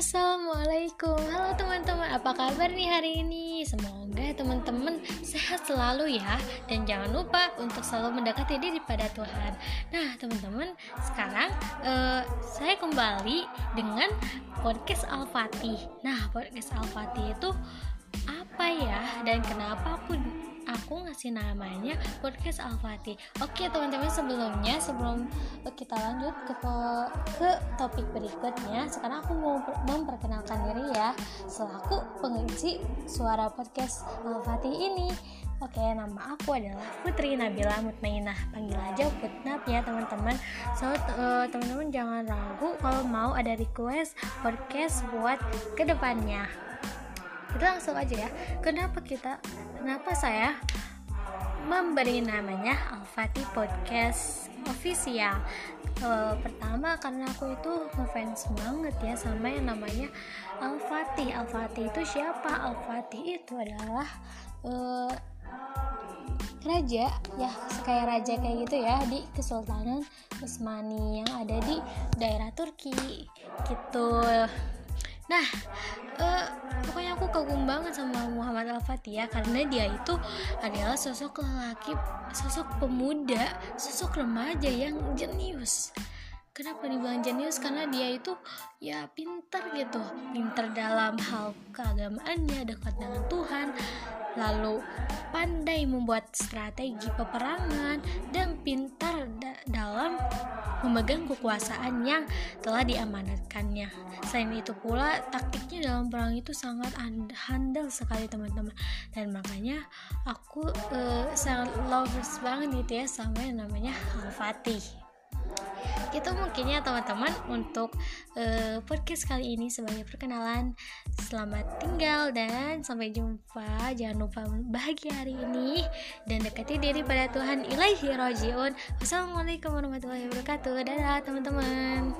Assalamualaikum. Halo teman-teman. Apa kabar nih hari ini? Semoga teman-teman sehat selalu ya. Dan jangan lupa untuk selalu mendekati diri pada Tuhan. Nah teman-teman Sekarang uh, Saya kembali dengan Podcast Al-Fatih. Nah podcast Al-Fatih itu Apa ya? Dan kenapa aku aku ngasih namanya podcast Al-Fatih. Oke teman-teman sebelumnya sebelum kita lanjut ke ke topik berikutnya, sekarang aku mau memperkenalkan diri ya selaku pengisi suara podcast Al-Fatih ini. Oke, nama aku adalah Putri Nabila Mutmainah. Panggil aja Putnat ya, teman-teman. So, uh, teman-teman jangan ragu kalau mau ada request podcast buat ke depannya kita langsung aja ya kenapa kita kenapa saya memberi namanya Al-Fatih Podcast Official. Uh, pertama karena aku itu ngefans banget ya sama yang namanya Al-Fatih Al-Fatih itu siapa? Al-Fatih itu adalah uh, raja ya kayak raja kayak gitu ya di Kesultanan Utsmani yang ada di daerah Turki gitu. Nah uh, pokoknya aku kagum banget sama Muhammad Ya karena dia itu adalah sosok lelaki sosok pemuda sosok remaja yang jenius Kenapa dibilang jenius? Karena dia itu ya pintar gitu, pintar dalam hal keagamaannya, dekat dengan Tuhan, lalu pandai membuat strategi peperangan dan pintar da dalam memegang kekuasaan yang telah diamanatkannya. Selain itu pula taktiknya dalam perang itu sangat handal sekali teman-teman dan makanya aku uh, sangat lovers banget gitu ya sama yang namanya Al-Fatih itu mungkin ya teman-teman untuk uh, podcast kali ini sebagai perkenalan. Selamat tinggal dan sampai jumpa. Jangan lupa bahagia hari ini dan dekati diri pada Tuhan ilaihi rojiun wassalamualaikum warahmatullahi wabarakatuh. Dadah teman-teman